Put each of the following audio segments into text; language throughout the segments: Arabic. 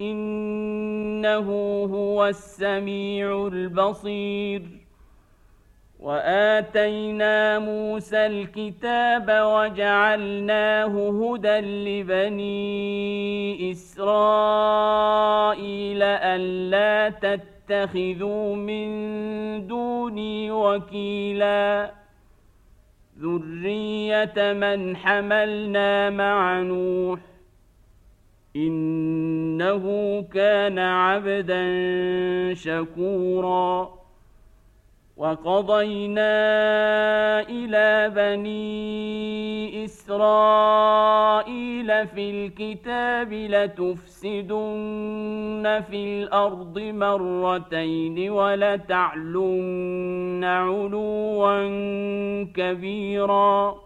إنه هو السميع البصير. وآتينا موسى الكتاب وجعلناه هدى لبني إسرائيل ألا تتخذوا من دوني وكيلا. ذرية من حملنا مع نوح. إنه كان عبدا شكورا. وقضينا إلى بني إسرائيل في الكتاب لتفسدن في الأرض مرتين ولتعلن علوا كبيرا.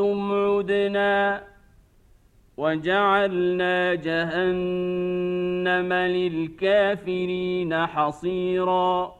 عدتم عدنا وجعلنا جهنم للكافرين حصيرا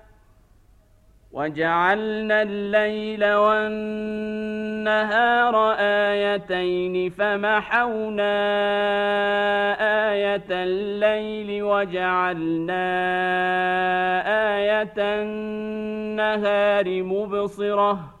وجعلنا الليل والنهار آيتين فمحونا آية الليل وجعلنا آية النهار مبصرةً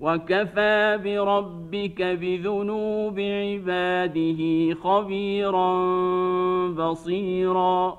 وكفى بربك بذنوب عباده خبيرا بصيرا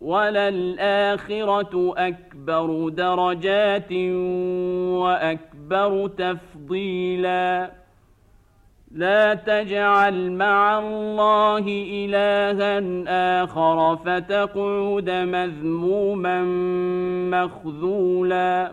وللآخرة أكبر درجات وأكبر تفضيلا. لا تجعل مع الله إلها آخر فتقعد مذموما مخذولا.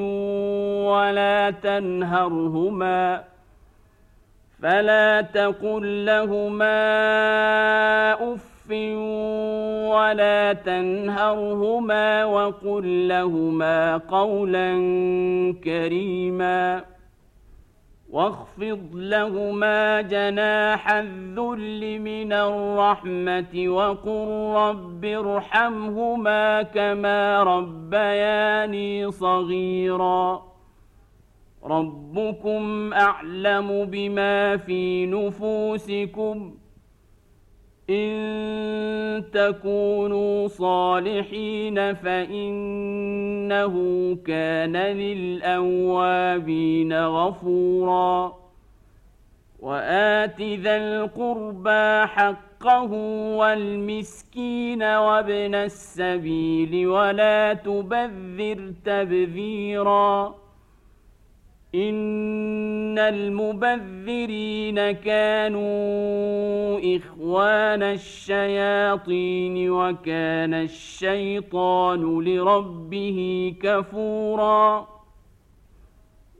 تنهرهما فلا تقل لهما أف ولا تنهرهما وقل لهما قولا كريما واخفض لهما جناح الذل من الرحمة وقل رب ارحمهما كما ربياني صغيرا ربكم أعلم بما في نفوسكم إن تكونوا صالحين فإنه كان للأوابين غفورا وآت ذا القربى حقه والمسكين وابن السبيل ولا تبذر تبذيراً ان المبذرين كانوا اخوان الشياطين وكان الشيطان لربه كفورا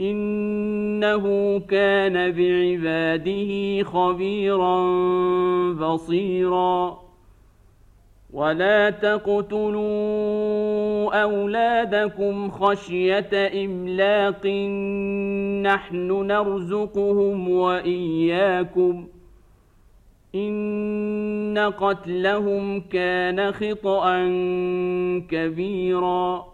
إنه كان بعباده خبيرا بصيرا. ولا تقتلوا أولادكم خشية إملاق نحن نرزقهم وإياكم ۖ إن قتلهم كان خطأ كبيرا.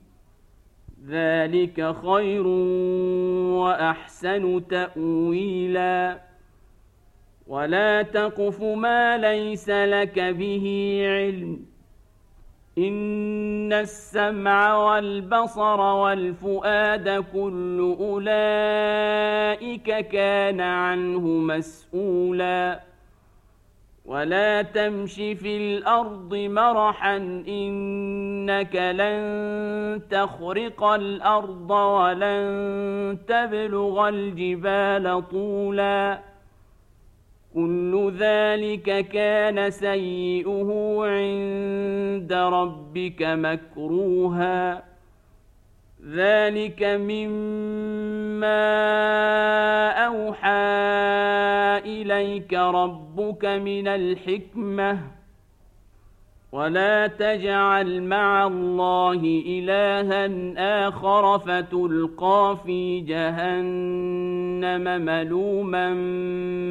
ذلك خير واحسن تاويلا ولا تقف ما ليس لك به علم ان السمع والبصر والفؤاد كل اولئك كان عنه مسؤولا ولا تمش في الأرض مرحا انك لن تخرق الأرض ولن تبلغ الجبال طولا كل ذلك كان سيئه عند ربك مكروها ذلك مما اوحى إليك ربك من الحكمة ولا تجعل مع الله إلها آخر فتلقى في جهنم ملوما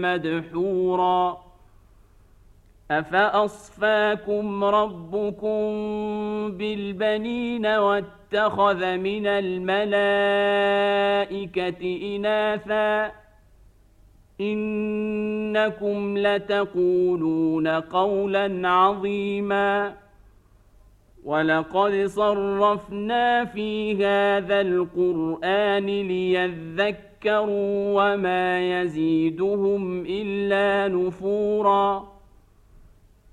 مدحورا. أفأصفاكم ربكم بالبنين واتخذ من الملائكة إناثا؟ إنكم لتقولون قولا عظيما ولقد صرفنا في هذا القرآن ليذكروا وما يزيدهم إلا نفورا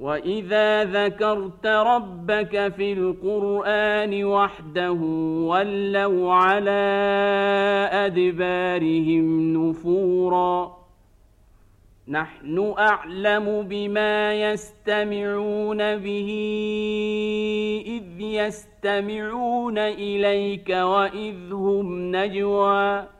واذا ذكرت ربك في القران وحده ولوا على ادبارهم نفورا نحن اعلم بما يستمعون به اذ يستمعون اليك واذ هم نجوى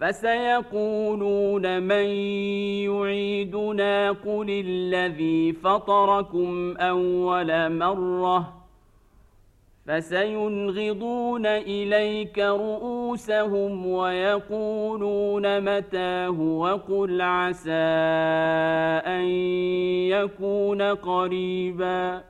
فسيقولون من يعيدنا قل الذي فطركم أول مرة فسينغضون إليك رؤوسهم ويقولون متاه وقل عسى أن يكون قريبا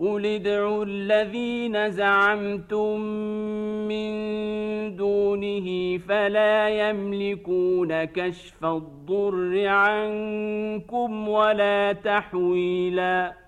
قل ادعوا الذين زعمتم من دونه فلا يملكون كشف الضر عنكم ولا تحويلا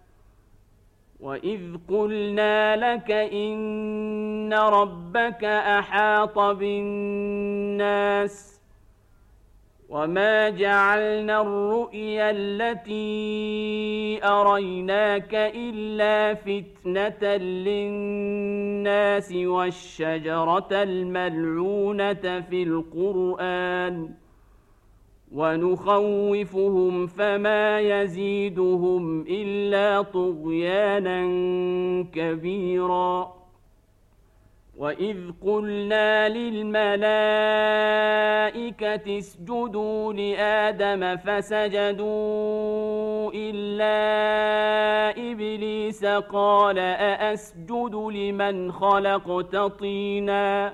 واذ قلنا لك ان ربك احاط بالناس وما جعلنا الرؤيا التي اريناك الا فتنه للناس والشجره الملعونه في القران ونخوفهم فما يزيدهم إلا طغيانا كبيرا. وإذ قلنا للملائكة اسجدوا لآدم فسجدوا إلا إبليس قال أأسجد لمن خلقت طينا.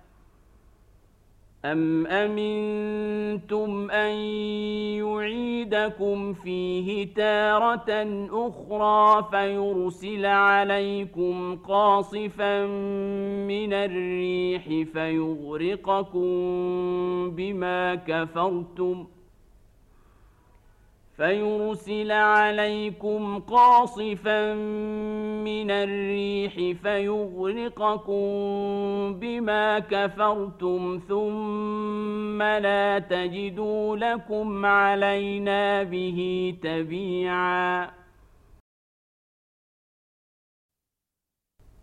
أم أمنتم أن يعيدكم فيه تارة أخرى فيرسل عليكم قاصفا من الريح فيغرقكم بما كفرتم ۖ فيرسل عليكم قاصفا من الريح فيغرقكم بما كفرتم ثم لا تجدوا لكم علينا به تبيعا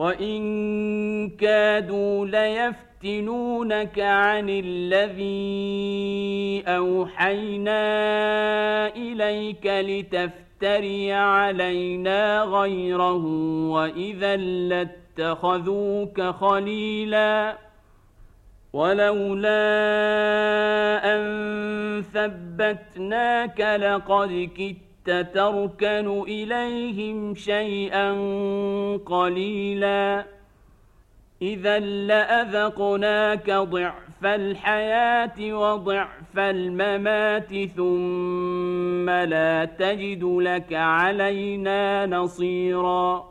وان كادوا ليفتنونك عن الذي اوحينا اليك لتفتري علينا غيره واذا لاتخذوك خليلا ولولا ان ثبتناك لقد كدت تركن إليهم شيئا قليلا. إذا لأذقناك ضعف الحياة وضعف الممات ثم لا تجد لك علينا نصيرا.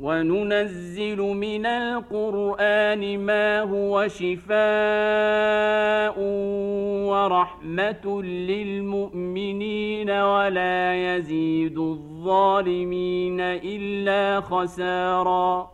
وننزل من القرآن ما هو شفاء ورحمة للمؤمنين ولا يزيد الظالمين إلا خساراً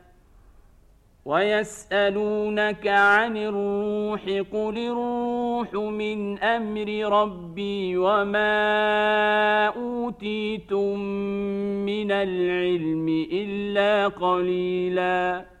ويسألونك عن الروح قل الروح من أمر ربي وما أوتيتم من العلم إلا قليلاً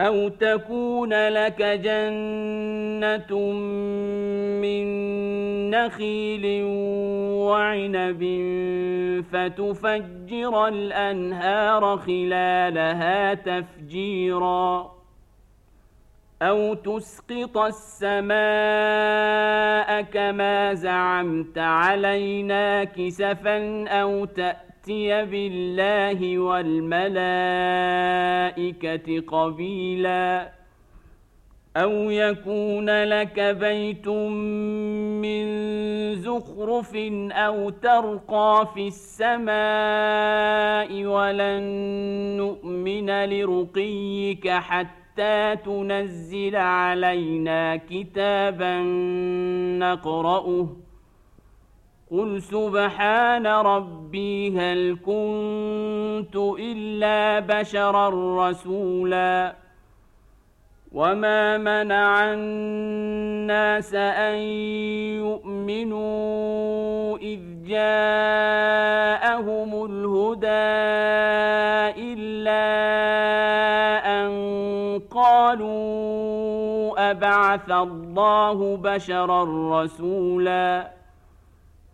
أو تكون لك جنة من نخيل وعنب فتفجر الأنهار خلالها تفجيرا أو تسقط السماء كما زعمت علينا كسفا أو تأتي يأتي بالله والملائكة قبيلا أو يكون لك بيت من زخرف أو ترقى في السماء ولن نؤمن لرقيك حتى تنزل علينا كتابا نقرأه قل سبحان ربي هل كنت الا بشرا رسولا وما منع الناس ان يؤمنوا اذ جاءهم الهدى الا ان قالوا ابعث الله بشرا رسولا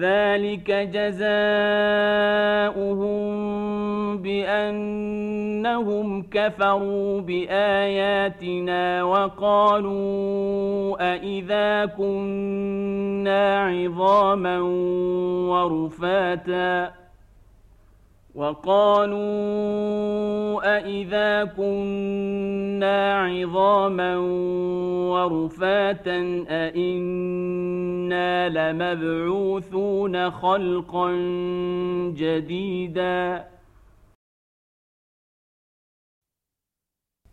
ذلك جزاؤهم بانهم كفروا باياتنا وقالوا أإذا كنا عظاما ورفاتا وقالوا أإذا كنا عظاما ورفاتا أإنا لمبعوثون خلقا جديدا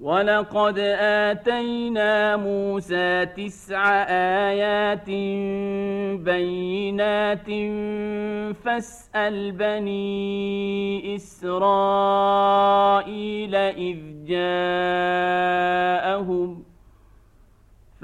ولقد آتينا موسى تسع آيات بينات فاسأل بني إسرائيل إذ جاءهم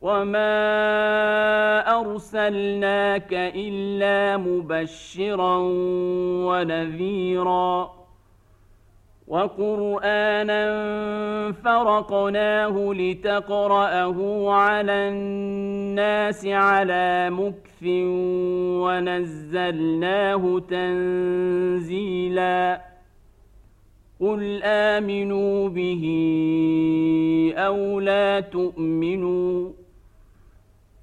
وما ارسلناك الا مبشرا ونذيرا وقرانا فرقناه لتقراه على الناس على مكث ونزلناه تنزيلا قل امنوا به أو لا تؤمنوا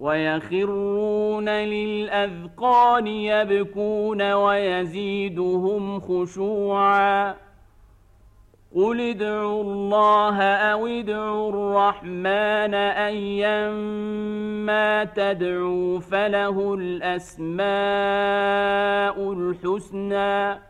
ويخرون للأذقان يبكون ويزيدهم خشوعا. قل ادعوا الله أو ادعوا الرحمن ايما تدعوا فله الأسماء الحسنى.